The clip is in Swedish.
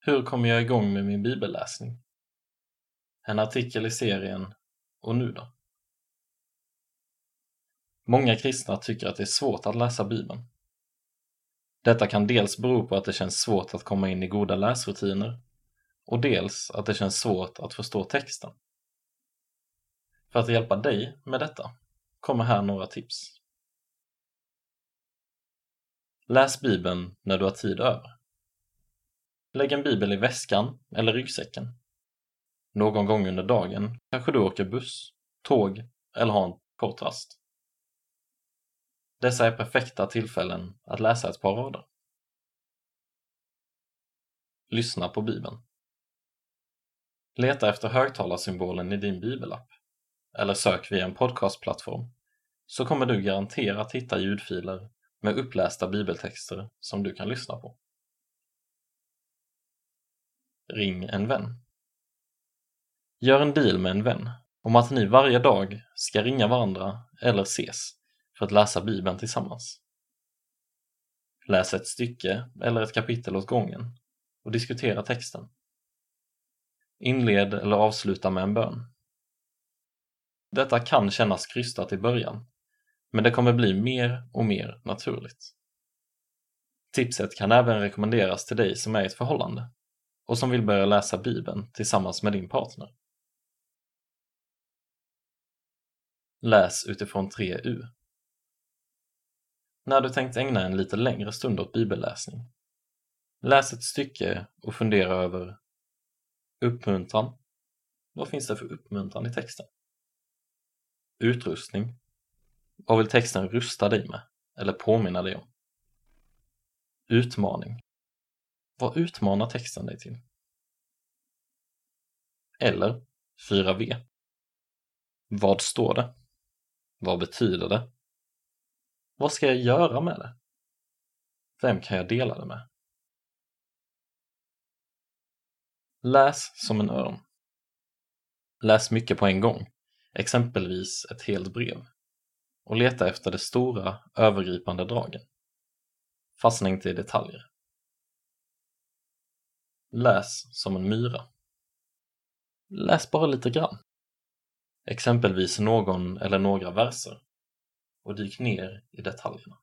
Hur kommer jag igång med min bibelläsning? En artikel i serien Och nu då? Många kristna tycker att det är svårt att läsa Bibeln. Detta kan dels bero på att det känns svårt att komma in i goda läsrutiner och dels att det känns svårt att förstå texten. För att hjälpa dig med detta kommer här några tips. Läs Bibeln när du har tid över. Lägg en bibel i väskan eller ryggsäcken. Någon gång under dagen kanske du åker buss, tåg eller har en kort rast. Dessa är perfekta tillfällen att läsa ett par rader. Lyssna på Bibeln. Leta efter högtalarsymbolen i din bibelapp eller sök via en podcastplattform så kommer du garanterat hitta ljudfiler med upplästa bibeltexter som du kan lyssna på. Ring en vän. Gör en deal med en vän om att ni varje dag ska ringa varandra eller ses för att läsa Bibeln tillsammans. Läs ett stycke eller ett kapitel åt gången och diskutera texten. Inled eller avsluta med en bön. Detta kan kännas krystat i början, men det kommer bli mer och mer naturligt. Tipset kan även rekommenderas till dig som är i ett förhållande och som vill börja läsa Bibeln tillsammans med din partner. Läs utifrån 3U. När du tänkt ägna en lite längre stund åt bibelläsning, läs ett stycke och fundera över uppmuntran. Vad finns det för uppmuntran i texten? Utrustning. Vad vill texten rusta dig med eller påminna dig om? Utmaning. Vad utmanar texten dig till? Eller 4V. Vad står det? Vad betyder det? Vad ska jag göra med det? Vem kan jag dela det med? Läs som en örn. Läs mycket på en gång, exempelvis ett helt brev, och leta efter de stora, övergripande dragen. Fastna inte i detaljer. Läs som en myra. Läs bara lite grann. Exempelvis någon eller några verser och dyk ner i detaljerna.